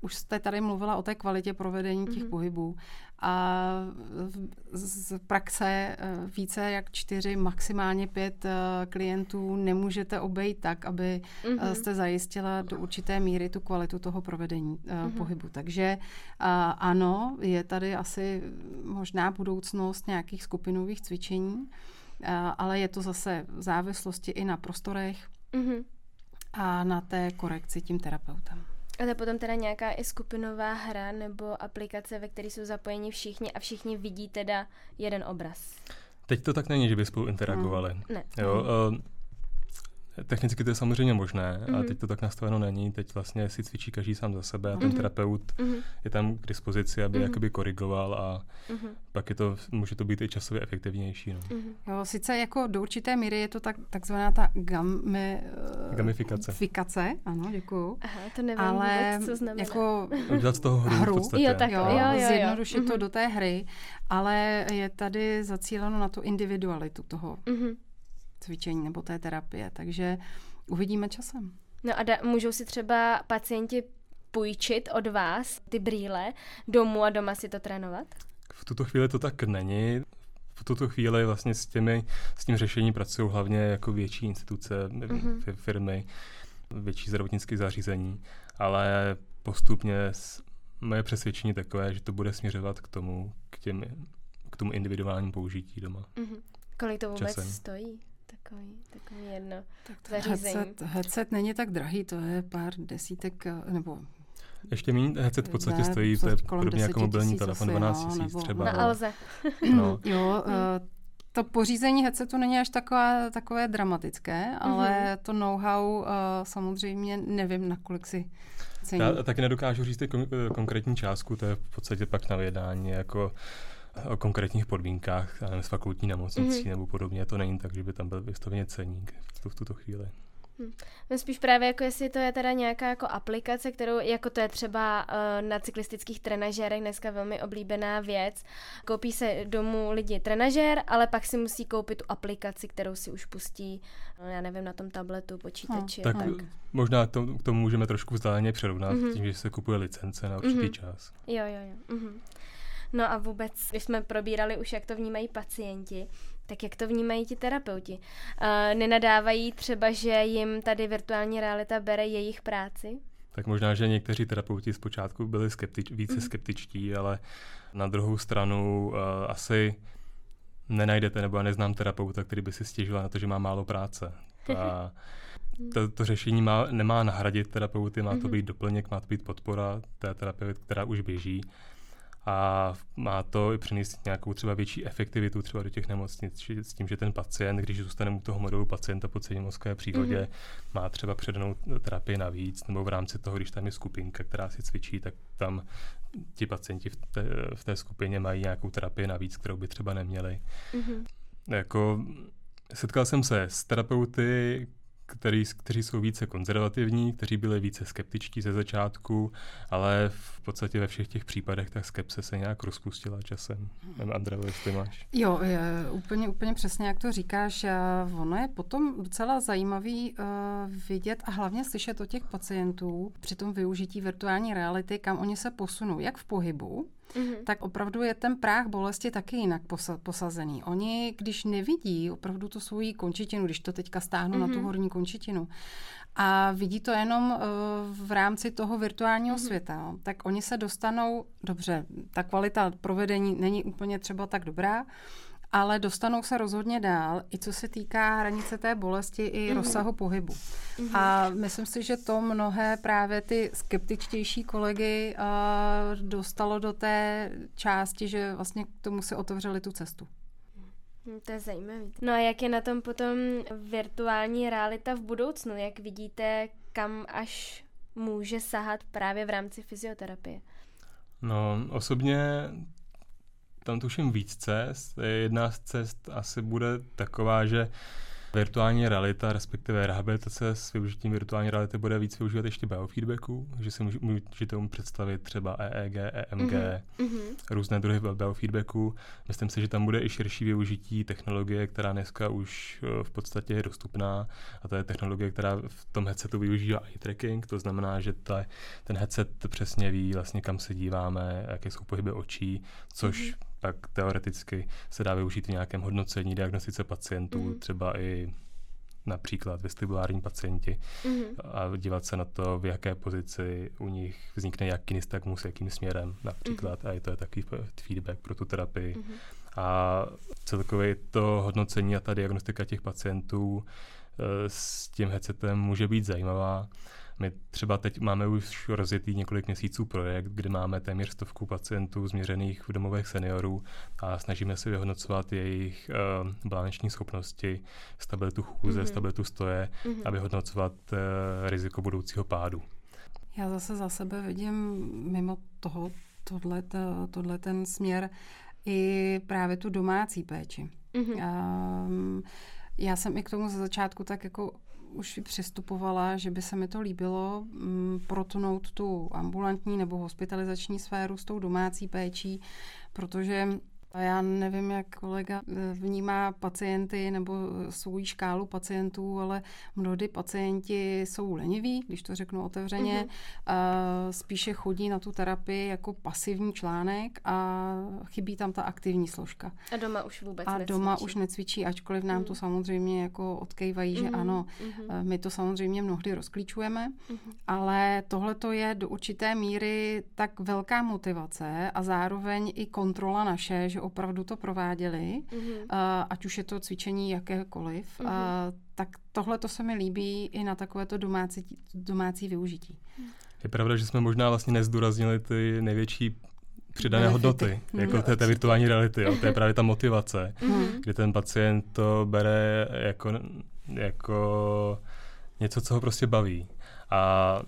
už jste tady mluvila o té kvalitě provedení těch mm-hmm. pohybů a z praxe eh, více jak čtyři, maximálně pět eh, klientů nemůžete obejít tak, aby mm-hmm. jste zajistila do určité míry tu kvalitu toho provedení mm-hmm. pohybu. Takže ano, je tady asi možná budoucnost nějakých skupinových cvičení, ale je to zase v závislosti i na prostorech mm-hmm. a na té korekci tím terapeutem. A to je potom teda nějaká i skupinová hra nebo aplikace, ve které jsou zapojeni všichni a všichni vidí teda jeden obraz. Teď to tak není, že by spolu interagovali. Mm. Ne. Jo, uh, Technicky to je samozřejmě možné, mm-hmm. ale teď to tak nastaveno není. Teď vlastně si cvičí každý sám za sebe a ten mm-hmm. terapeut mm-hmm. je tam k dispozici, aby mm-hmm. jakoby korigoval a mm-hmm. pak je to, může to být i časově efektivnější. No. Mm-hmm. Jo, sice jako do určité míry je to tak, takzvaná ta gami, uh, gamifikace. Fikace, ano, děkuju. Aha, to nevím ale vůbec, co znamená. Jako Udělat z toho hru, hru. v podstatě. Jo, tak, jo, jo, jo, jo. zjednodušit mm-hmm. to do té hry, ale je tady zacíleno na tu individualitu toho. Mm-hmm cvičení nebo té terapie, takže uvidíme časem. No a da, můžou si třeba pacienti půjčit od vás ty brýle domů a doma si to trénovat? V tuto chvíli to tak není. V tuto chvíli vlastně s, těmi, s tím řešením pracují hlavně jako větší instituce, mm-hmm. firmy, větší zdravotnické zařízení, ale postupně moje přesvědčení takové, že to bude směřovat k tomu, k, těm, k tomu individuálnímu použití doma. Mm-hmm. Kolik to vůbec časem. stojí? Takový, takový jedno tak zařízení. Headset, headset není tak drahý, to je pár desítek, nebo ještě méně headset v podstatě ne, stojí, to je podobně jako mobilní telefon, 12 tisíc nebo... třeba. Na Alze. No. jo, uh, to pořízení headsetu není až taková, takové dramatické, mm-hmm. ale to know-how uh, samozřejmě nevím, nakolik si cení. Já taky nedokážu říct kon- eh, konkrétní částku, to je v podstatě pak na vědání, jako o konkrétních podmínkách, nevím, s fakultní nemocnicí mm-hmm. nebo podobně, to není tak, že by tam byl vystaveně ceník v, v tuto chvíli. Hmm. No spíš právě jako jestli to je teda nějaká jako aplikace, kterou, jako to je třeba uh, na cyklistických trenažérech dneska velmi oblíbená věc. Koupí se domů lidi trenažér, ale pak si musí koupit tu aplikaci, kterou si už pustí, no, já nevím, na tom tabletu, počítači. Hmm. Tak, tak možná to, k tomu můžeme trošku vzdáleně přirovnat, mm-hmm. tím, že se kupuje licence na určitý mm-hmm. čas. Jo, jo, jo. Mm-hmm. No a vůbec, když jsme probírali už, jak to vnímají pacienti, tak jak to vnímají ti terapeuti? Uh, nenadávají třeba, že jim tady virtuální realita bere jejich práci? Tak možná, že někteří terapeuti zpočátku byli skeptič, více mm. skeptičtí, ale na druhou stranu uh, asi nenajdete, nebo já neznám terapeuta, který by si stěžoval na to, že má málo práce. Ta, to, to řešení má, nemá nahradit terapeuty, má to mhm. být doplněk, má to být podpora té terapie, která už běží a má to i přinést nějakou třeba větší efektivitu třeba do těch nemocnic, s tím, že ten pacient, když zůstane u toho modelu pacienta po celé mozkové příhodě, mm-hmm. má třeba předanou terapii navíc, nebo v rámci toho, když tam je skupinka, která si cvičí, tak tam ti pacienti v té, v té skupině mají nějakou terapii navíc, kterou by třeba neměli. Mm-hmm. Jako, setkal jsem se s terapeuty, který, kteří jsou více konzervativní, kteří byli více skeptičtí ze začátku, ale v podstatě ve všech těch případech ta skepse se nějak rozpustila časem. Andrejo, jestli máš. Jo, je, úplně, úplně přesně, jak to říkáš. Ono je potom docela zajímavý uh, vidět a hlavně slyšet o těch pacientů při tom využití virtuální reality, kam oni se posunou, jak v pohybu, mm-hmm. tak opravdu je ten práh bolesti taky jinak posa- posazený. Oni, když nevidí opravdu tu svoji končetinu, když to teďka stáhnu mm-hmm. na tu mhm. horní končetinu, a vidí to jenom uh, v rámci toho virtuálního mm-hmm. světa, tak oni se dostanou, dobře, ta kvalita provedení není úplně třeba tak dobrá, ale dostanou se rozhodně dál, i co se týká hranice té bolesti i mm-hmm. rozsahu pohybu. Mm-hmm. A myslím si, že to mnohé právě ty skeptičtější kolegy uh, dostalo do té části, že vlastně k tomu si otevřeli tu cestu. Hm, to je zajímavé. No a jak je na tom potom virtuální realita v budoucnu? Jak vidíte, kam až může sahat právě v rámci fyzioterapie? No, osobně tam tuším víc cest. Jedna z cest asi bude taková, že virtuální realita, respektive rehabilitace s využitím virtuální reality bude víc využívat ještě biofeedbacku, že si můžete mu představit třeba EEG, EMG, mm-hmm. různé druhy biofeedbacku. Myslím si, že tam bude i širší využití technologie, která dneska už eh, v podstatě je dostupná a to je technologie, která v tom headsetu využívá eye tracking, to znamená, že ta, ten headset přesně ví vlastně kam se díváme, jaké jsou pohyby očí, což mm-hmm pak teoreticky se dá využít v nějakém hodnocení diagnostice pacientů, mm. třeba i například vestibulární pacienti mm. a dívat se na to, v jaké pozici u nich vznikne jak nystagmus, jakým směrem například mm. a je to je takový feedback pro tu terapii. Mm. A celkově to hodnocení a ta diagnostika těch pacientů eh, s tím headsetem může být zajímavá. My třeba teď máme už rozjetý několik měsíců projekt, kde máme téměř stovku pacientů změřených v domovech seniorů a snažíme se vyhodnocovat jejich uh, balanční schopnosti, stabilitu chůze, mm-hmm. stabilitu stoje mm-hmm. a vyhodnocovat uh, riziko budoucího pádu. Já zase za sebe vidím mimo toho, tohle, tohle ten směr i právě tu domácí péči. Mm-hmm. Um, já jsem i k tomu ze začátku tak jako už přistupovala, že by se mi to líbilo mm, protnout tu ambulantní nebo hospitalizační sféru s tou domácí péčí, protože Já nevím, jak kolega eh, vnímá pacienty nebo svou škálu pacientů, ale mnohdy pacienti jsou leniví, když to řeknu otevřeně, mm-hmm. spíše chodí na tu terapii jako pasivní článek a chybí tam ta aktivní složka. A doma už vůbec A necvičí. doma už necvičí, ačkoliv nám mm. to samozřejmě jako odkejvají, mm-hmm. že mhm, ano, mm-hmm. my to samozřejmě mnohdy rozklíčujeme, mm-hmm. ale tohle to je do určité míry tak velká motivace a zároveň i kontrola naše, že opravdu to prováděli, mm-hmm. ať už je to cvičení jakékoliv, mm-hmm. tak tohle to se mi líbí i na takovéto domácí, domácí využití. Je pravda, že jsme možná vlastně nezdůraznili ty největší přidané Benefity. hodnoty, mm, jako té, té virtuální reality. Jo. To je právě ta motivace, mm. kdy ten pacient to bere jako, jako něco, co ho prostě baví. A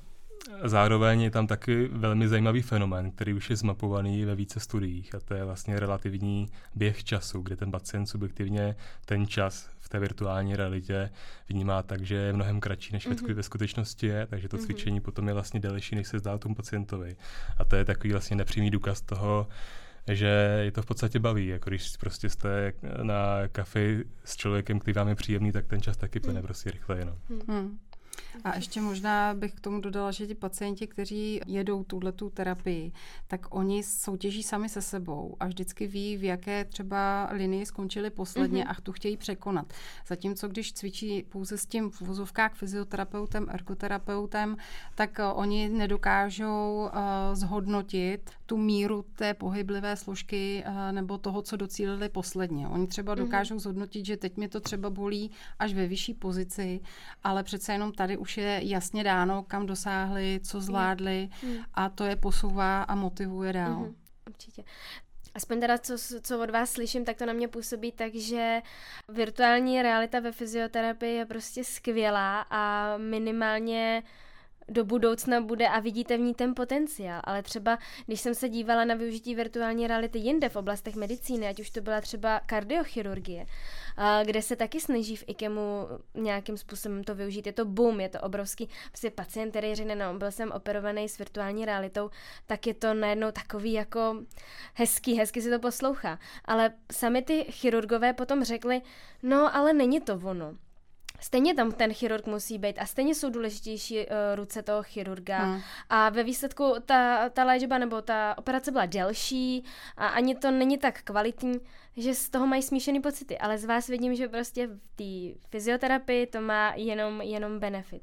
Zároveň je tam taky velmi zajímavý fenomén, který už je zmapovaný ve více studiích a to je vlastně relativní běh času, kdy ten pacient subjektivně ten čas v té virtuální realitě vnímá tak, že je mnohem kratší, než mm-hmm. ve skutečnosti je, takže to mm-hmm. cvičení potom je vlastně delší, než se zdá tomu pacientovi. A to je takový vlastně nepřímý důkaz toho, že je to v podstatě baví. Jako když prostě jste na kafi s člověkem, který vám je příjemný, tak ten čas taky plyne mm. prostě rychleji. No. Mm. A ještě možná bych k tomu dodala, že ti pacienti, kteří jedou tuhle tu terapii, tak oni soutěží sami se sebou a vždycky ví, v jaké třeba linii skončili posledně mm-hmm. a tu chtějí překonat. Zatímco když cvičí pouze s tím v vozovkách fyzioterapeutem, ergoterapeutem, tak uh, oni nedokážou uh, zhodnotit tu míru té pohyblivé složky uh, nebo toho, co docílili posledně. Oni třeba mhm. dokážou mm-hmm. zhodnotit, že teď mě to třeba bolí až ve vyšší pozici, ale přece jenom tady už je jasně dáno, kam dosáhli, co zvládli mm. a to je posouvá a motivuje dál. Mm-hmm, určitě. Aspoň teda, co, co od vás slyším, tak to na mě působí tak, že virtuální realita ve fyzioterapii je prostě skvělá a minimálně do budoucna bude a vidíte v ní ten potenciál. Ale třeba, když jsem se dívala na využití virtuální reality jinde v oblastech medicíny, ať už to byla třeba kardiochirurgie, kde se taky snaží v IKEMu nějakým způsobem to využít. Je to boom, je to obrovský. Prostě pacient, který řekne, no, byl jsem operovaný s virtuální realitou, tak je to najednou takový jako hezký, hezky si to poslouchá. Ale sami ty chirurgové potom řekli, no, ale není to ono. Stejně tam ten chirurg musí být a stejně jsou důležitější uh, ruce toho chirurga. Hmm. A ve výsledku ta, ta léčba nebo ta operace byla delší a ani to není tak kvalitní, že z toho mají smíšený pocity. Ale z vás vidím, že prostě v té fyzioterapii to má jenom, jenom benefit.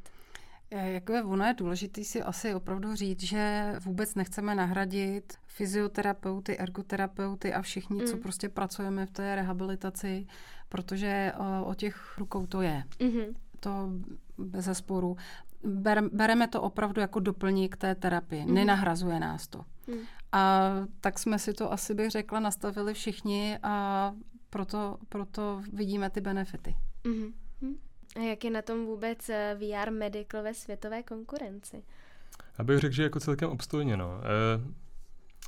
Jako je, ono je důležité si asi opravdu říct, že vůbec nechceme nahradit fyzioterapeuty, ergoterapeuty a všichni, mm. co prostě pracujeme v té rehabilitaci, protože o, o těch rukou to je. Mm-hmm. To bez zesporu. Ber, bereme to opravdu jako doplník té terapie. Mm-hmm. Nenahrazuje nás to. Mm. A tak jsme si to asi bych řekla nastavili všichni a proto, proto vidíme ty benefity. Mm-hmm. A jak je na tom vůbec eh, VR Medical ve světové konkurenci? Abych řekl, že jako celkem obstojně. No. E,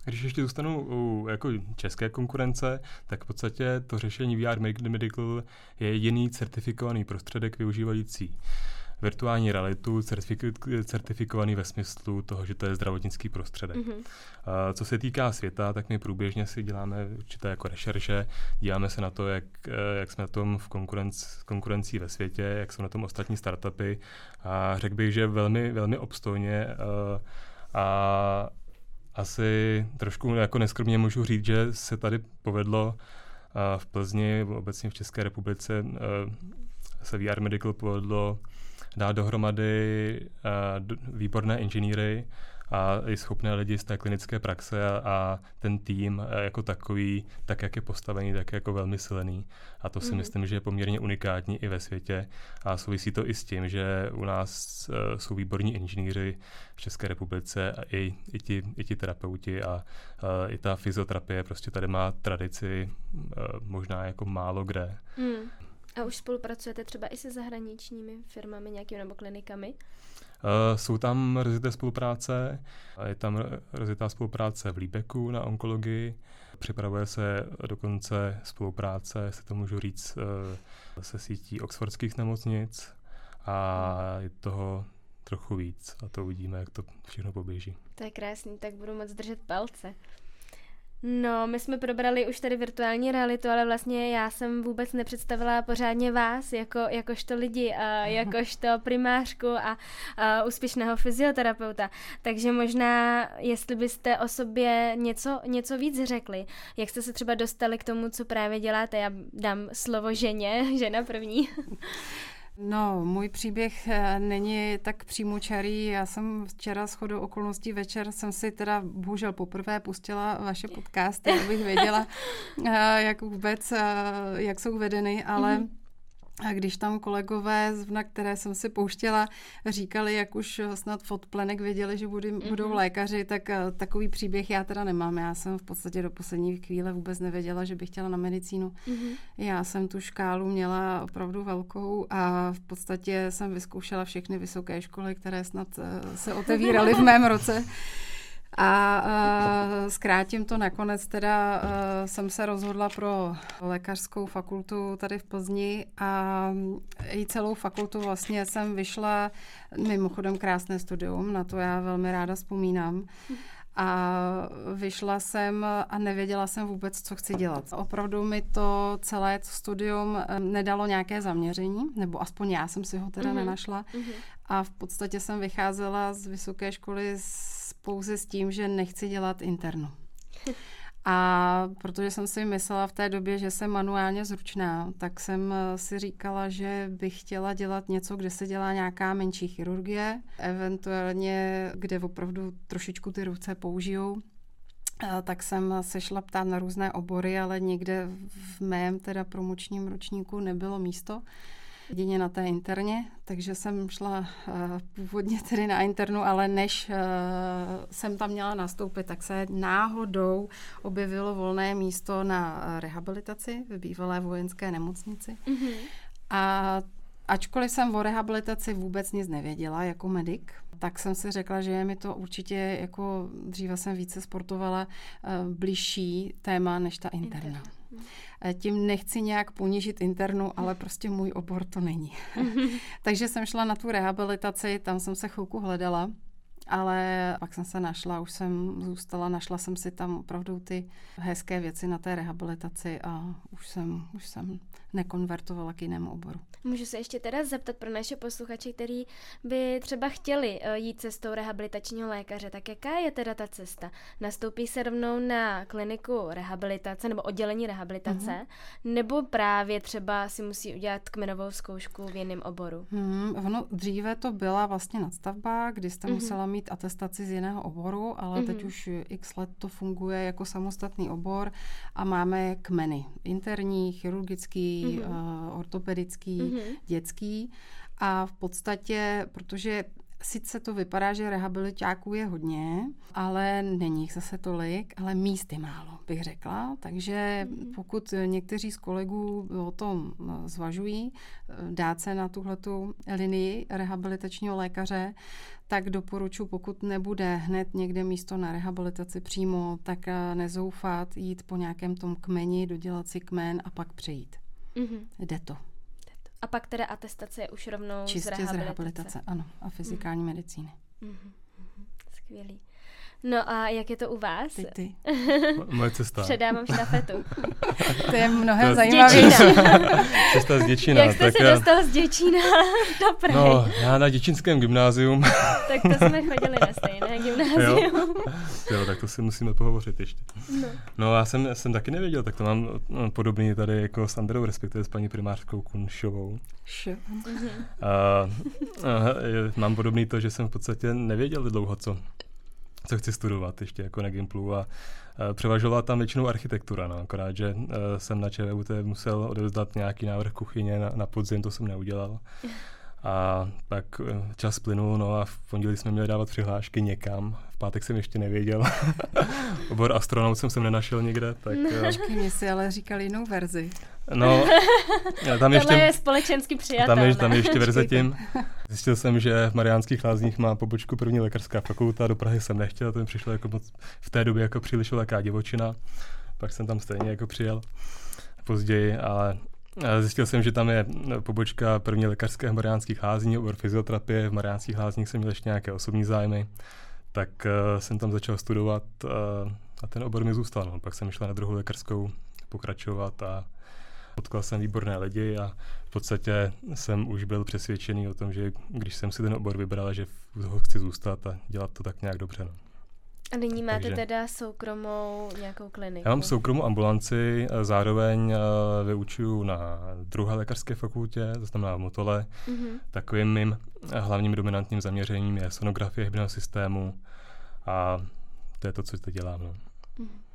když ještě zůstanu u jako české konkurence, tak v podstatě to řešení VR Medical je jediný certifikovaný prostředek využívající virtuální realitu certifik- certifikovaný ve smyslu toho, že to je zdravotnický prostředek. Mm-hmm. Co se týká světa, tak my průběžně si děláme určité jako rešerše, díváme se na to, jak, jak jsme na tom v konkurenci, konkurencí ve světě, jak jsou na tom ostatní startupy a řekl bych, že velmi, velmi obstojně a, a asi trošku jako neskromně můžu říct, že se tady povedlo v Plzni, obecně v České republice, se VR Medical povedlo dát dohromady výborné inženýry a i schopné lidi z té klinické praxe a, a ten tým jako takový, tak jak je postavený, tak jako velmi silný. A to si mm. myslím, že je poměrně unikátní i ve světě a souvisí to i s tím, že u nás uh, jsou výborní inženýři v České republice a i, i, ti, i ti terapeuti a uh, i ta fyzioterapie prostě tady má tradici uh, možná jako málo kde. Mm. A už spolupracujete třeba i se zahraničními firmami nějakými nebo klinikami? Uh, jsou tam rozité spolupráce, je tam rozitá spolupráce v Líbeku na onkologii, připravuje se dokonce spolupráce, se to můžu říct, uh, se sítí oxfordských nemocnic a je toho trochu víc a to uvidíme, jak to všechno poběží. To je krásný, tak budu moc držet palce. No, my jsme probrali už tady virtuální realitu, ale vlastně já jsem vůbec nepředstavila pořádně vás jako, jakožto lidi, a jakožto primářku a, a úspěšného fyzioterapeuta. Takže možná, jestli byste o sobě něco, něco víc řekli, jak jste se třeba dostali k tomu, co právě děláte. Já dám slovo ženě, žena první. No, můj příběh eh, není tak přímočarý. Já jsem včera s chodou okolností večer jsem si teda bohužel poprvé pustila vaše podcasty, abych věděla, eh, jak vůbec, eh, jak jsou vedeny, ale mm-hmm. A když tam kolegové, na které jsem si pouštěla, říkali, jak už snad od plenek věděli, že budou, mm-hmm. budou lékaři, tak uh, takový příběh já teda nemám. Já jsem v podstatě do poslední chvíle vůbec nevěděla, že bych chtěla na medicínu. Mm-hmm. Já jsem tu škálu měla opravdu velkou a v podstatě jsem vyzkoušela všechny vysoké školy, které snad uh, se otevíraly v mém roce. A uh, zkrátím to nakonec, teda uh, jsem se rozhodla pro lékařskou fakultu tady v Plzni a i celou fakultu vlastně jsem vyšla, mimochodem krásné studium, na to já velmi ráda vzpomínám. A vyšla jsem a nevěděla jsem vůbec, co chci dělat. Opravdu mi to celé studium nedalo nějaké zaměření, nebo aspoň já jsem si ho teda mm-hmm. nenašla. Mm-hmm. A v podstatě jsem vycházela z vysoké školy s pouze s tím, že nechci dělat internu. A protože jsem si myslela v té době, že jsem manuálně zručná, tak jsem eh, si říkala, že bych chtěla dělat něco, kde se dělá nějaká menší chirurgie, eventuálně, kde opravdu trošičku ty ruce použijou. Tak jsem se šla ptát na různé obory, ale někde v mém teda promočním ročníku nebylo místo jedině na té interně, takže jsem šla uh, původně tedy na internu, ale než uh, jsem tam měla nastoupit, tak se náhodou objevilo volné místo na rehabilitaci v bývalé vojenské nemocnici. Mm-hmm. A ačkoliv jsem o rehabilitaci vůbec nic nevěděla jako medic, tak jsem si řekla, že je mi to určitě, jako dříve jsem více sportovala, uh, bližší téma než ta interna. Interna. Eh, tím nechci nějak ponížit internu, ale prostě můj obor to není. Takže jsem šla na tu rehabilitaci, tam jsem se chvilku hledala ale pak jsem se našla, už jsem zůstala, našla jsem si tam opravdu ty hezké věci na té rehabilitaci a už jsem, už jsem nekonvertovala k jinému oboru. Můžu se ještě teda zeptat pro naše posluchače, kteří by třeba chtěli eh, jít cestou rehabilitačního lékaře, tak jaká je teda ta cesta? Nastoupí se rovnou na kliniku rehabilitace nebo oddělení rehabilitace, mm-hmm. nebo právě třeba si musí udělat kmenovou zkoušku v jiném oboru? Hmm, ono dříve to byla vlastně nadstavba, kdy jste mm-hmm. musela mít atestaci z jiného oboru, ale mm-hmm. teď už x let to funguje jako samostatný obor a máme kmeny. Interní, chirurgický, mm-hmm. uh, ortopedický, mm-hmm. dětský. A v podstatě, protože sice to vypadá, že rehabilitáků je hodně, ale není jich zase tolik, ale míst je málo, bych řekla. Takže mm-hmm. pokud někteří z kolegů o tom eh, zvažují, eh, dát se na tuhletu linii rehabilitačního lékaře, tak doporučuji, pokud nebude hned někde místo na rehabilitaci přímo, tak eh, nezoufat, jít po nějakém tom kmeni, dodělat si kmen a pak přejít. Mm-hmm. Jde to. A pak teda atestace je už rovnou Čistě z rehabilitace. z rehabilitace, ano. A fyzikální mm. medicíny. Mm-hmm. Skvělý. No a jak je to u vás? Ty, ty. Moje cesta. Předávám štafetu. to je mnohem zajímavější. cesta z Děčína. Jak jste tak se já... dostal z Děčína do Prahy? No, já na děčínském gymnázium. tak to jsme chodili na stejné gymnázium. Jo? jo, tak to si musíme pohovořit ještě. No, no já jsem, jsem taky nevěděl, tak to mám no, podobný tady jako s Androu, respektive s paní primářkou Kunšovou. Uh-huh. Uh, uh, mám podobný to, že jsem v podstatě nevěděl dlouho, co co chci studovat ještě jako na Gimplu a uh, převažovala tam většinou architektura, no, akorát, že uh, jsem na ČVUT musel odevzdat nějaký návrh kuchyně na, na podzim, to jsem neudělal. A pak e, čas plynul, no a v pondělí jsme měli dávat přihlášky někam. V pátek jsem ještě nevěděl. Obor astronaut jsem sem nenašel nikde. Tak, no. Počkej, mě si ale říkali jinou verzi. No, tam ještě, Tohle je společensky přijatelné. Tam je, tam je ještě verze tím. Zjistil jsem, že v Mariánských lázních má pobočku první lékařská fakulta, do Prahy jsem nechtěl, to mi přišlo jako moc, v té době jako příliš velká divočina. Pak jsem tam stejně jako přijel později, ale Zjistil jsem, že tam je pobočka první lékařské v Mariánských lázní, obor fyzioterapie. V Mariánských lázních jsem měl ještě nějaké osobní zájmy, tak uh, jsem tam začal studovat uh, a ten obor mi zůstal. No. Pak jsem šla na druhou lékařskou pokračovat a potkal jsem výborné lidi a v podstatě jsem už byl přesvědčený o tom, že když jsem si ten obor vybral, že ho chci zůstat a dělat to tak nějak dobře. No. A nyní máte Takže, teda soukromou nějakou kliniku? Já mám soukromou ambulanci, zároveň uh, vyučuju na druhé lékařské fakultě, to znamená v Motole. Mm-hmm. Takovým mým hlavním dominantním zaměřením je sonografie hybného systému a to je to, co teď dělám. No. Mm-hmm.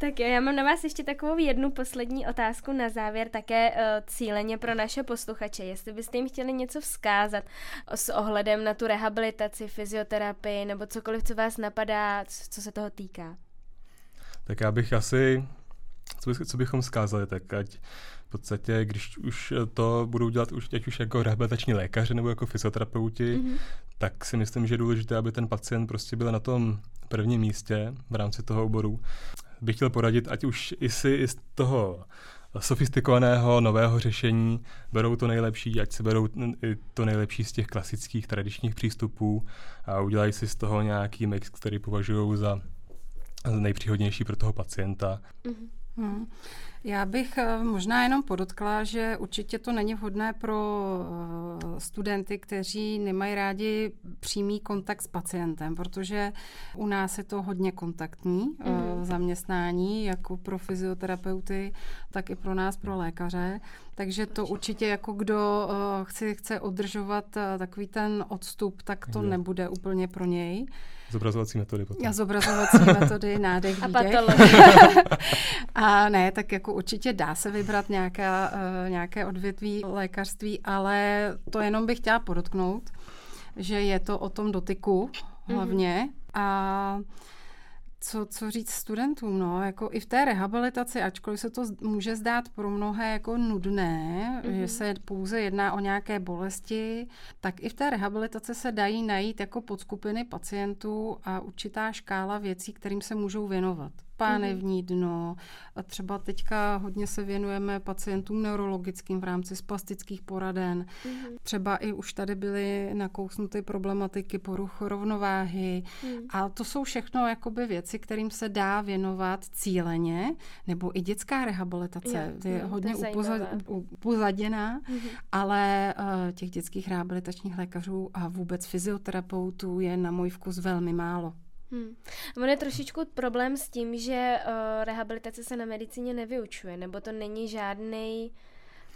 Tak jo, já mám na vás ještě takovou jednu poslední otázku na závěr, také uh, cíleně pro naše posluchače. Jestli byste jim chtěli něco vzkázat s ohledem na tu rehabilitaci, fyzioterapii nebo cokoliv, co vás napadá, co se toho týká. Tak já bych asi, co, by, co bychom vzkázali, tak ať v podstatě, když už to budou dělat už, ať už jako rehabilitační lékaři nebo jako fyzioterapeuti, mm-hmm. tak si myslím, že je důležité, aby ten pacient prostě byl na tom prvním místě v rámci toho oboru bych chtěl poradit, ať už i si z toho sofistikovaného nového řešení berou to nejlepší, ať si berou to nejlepší z těch klasických tradičních přístupů a udělají si z toho nějaký mix, který považují za nejpříhodnější pro toho pacienta. Mm-hmm. Já bych eh, možná jenom podotkla, že určitě to není vhodné pro eh, studenty, kteří nemají rádi přímý kontakt s pacientem, protože u nás je to hodně kontaktní mm. zaměstnání, jako pro fyzioterapeuty, tak i pro nás, pro lékaře. Takže to určitě jako kdo chce, chce održovat takový ten odstup, tak to nebude úplně pro něj. Zobrazovací metody potom. A zobrazovací metody, nádech, A A ne, tak jako určitě dá se vybrat nějaká, uh, nějaké odvětví lékařství, ale to jenom bych chtěla podotknout, že je to o tom dotyku hlavně. Mm-hmm. A co, co říct studentům, no, jako i v té rehabilitaci, ačkoliv se to může zdát pro mnohé jako nudné, mm-hmm. že se pouze jedná o nějaké bolesti, tak i v té rehabilitaci se dají najít jako podskupiny pacientů a určitá škála věcí, kterým se můžou věnovat pánevní dno. A třeba teďka hodně se věnujeme pacientům neurologickým v rámci spastických poraden. Mm-hmm. Třeba i už tady byly nakousnuty problematiky poruch rovnováhy. Mm. A to jsou všechno jakoby věci, kterým se dá věnovat cíleně, nebo i dětská rehabilitace. Jo, je jo, hodně upozaděná, mm-hmm. ale uh, těch dětských rehabilitačních lékařů a vůbec fyzioterapeutů je na můj vkus velmi málo. Hmm. On je trošičku problém s tím, že uh, rehabilitace se na medicíně nevyučuje, nebo to není žádný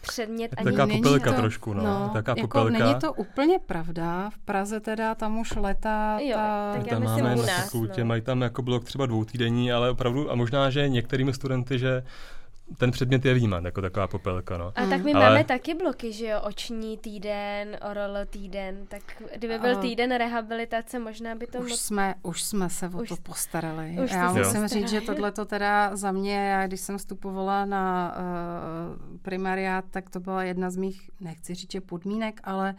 předmět ani Taká popelka to, trošku, no. no taká jako popelka. Není to úplně pravda. V Praze teda tam už leta... Jo, ta... tak já tam máme u nás, na fakultě, no. mají tam jako blok třeba dvoutýdenní, ale opravdu, a možná, že některými studenty, že ten předmět je výjímán, jako taková popelka. No. A tak my Ale... máme taky bloky, že jo, oční týden, oral týden, tak kdyby byl týden rehabilitace, možná by to už moc... jsme Už jsme se o už... to postarali. Už já musím postarali. říct, že tohle to teda za mě, já když jsem vstupovala na uh, primariát, tak to byla jedna z mých, nechci říct, že podmínek, ale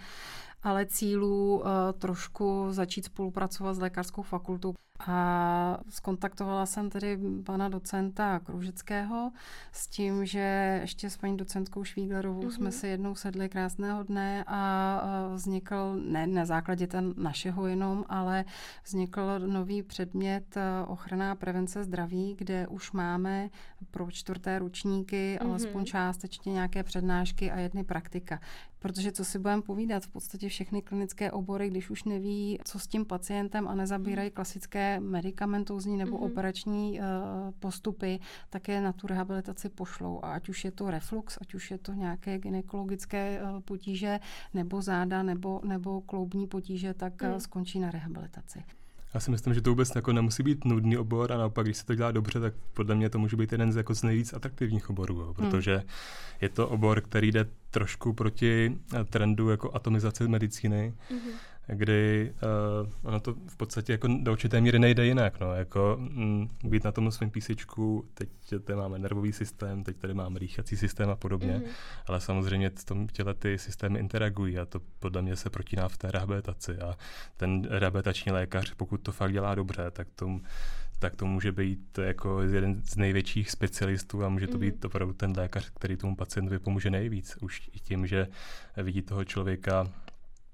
ale cílů uh, trošku začít spolupracovat s lékařskou fakultou. A skontaktovala jsem tedy pana docenta Kružického s tím, že ještě s paní docentkou Švíglerovou mm-hmm. jsme si jednou sedli krásného dne a vznikl, ne na základě ten našeho jenom, ale vznikl nový předmět ochrana prevence zdraví, kde už máme pro čtvrté ručníky mm-hmm. alespoň částečně nějaké přednášky a jedny praktika. Protože co si budeme povídat, v podstatě všechny klinické obory, když už neví, co s tím pacientem a nezabírají mhm. Medicamentozní nebo mm-hmm. operační uh, postupy, také na tu rehabilitaci pošlou. A ať už je to reflux, ať už je to nějaké gynekologické uh, potíže, nebo záda, nebo, nebo kloubní potíže, tak mm. uh, skončí na rehabilitaci. Já si myslím, že to vůbec jako nemusí být nudný obor a naopak, když se to dělá dobře, tak podle mě to může být jeden z, jako z nejvíc atraktivních oborů, jo, protože hmm. je to obor, který jde trošku proti trendu jako atomizace medicíny. Hmm kdy uh, ono to v podstatě jako do určité míry nejde jinak, no, jako mm, být na tom svém písečku, teď tady máme nervový systém, teď tady máme rýchací systém a podobně, mm-hmm. ale samozřejmě v tom těle ty systémy interagují a to podle mě se protíná v té rehabilitaci a ten rehabilitační lékař, pokud to fakt dělá dobře, tak to tak to může být jako jeden z největších specialistů a může to mm-hmm. být opravdu ten lékař, který tomu pacientovi pomůže nejvíc. Už i tím, že vidí toho člověka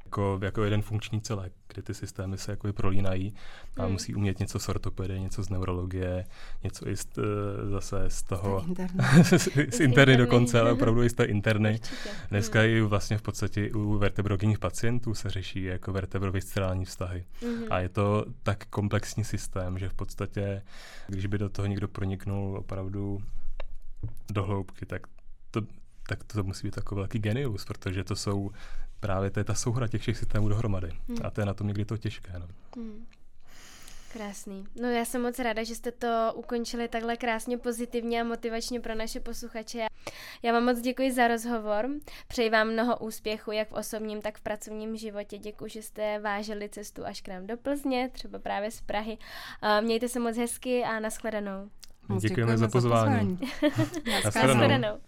jako, jako jeden funkční celek, kdy ty systémy se jako prolínají a hmm. musí umět něco z ortopedy, něco z neurologie, něco i z, eh, zase z toho, z interny dokonce, ale opravdu i z té interny. Určitě. Dneska hmm. i vlastně v podstatě u vertebrogenních pacientů se řeší jako vertebroviscerální vztahy. Hmm. A je to tak komplexní systém, že v podstatě, když by do toho někdo proniknul opravdu do hloubky, tak to, tak to musí být takový velký genius, protože to jsou právě to je ta souhra těch všech systémů dohromady. Hmm. A to je na tom někdy to těžké. No. Hmm. Krásný. No já jsem moc ráda, že jste to ukončili takhle krásně pozitivně a motivačně pro naše posluchače. Já vám moc děkuji za rozhovor. Přeji vám mnoho úspěchu, jak v osobním, tak v pracovním životě. Děkuji, že jste vážili cestu až k nám do Plzně, třeba právě z Prahy. Mějte se moc hezky a nashledanou. Děkujeme, děkujeme za pozvání. za pozvání. nashledanou.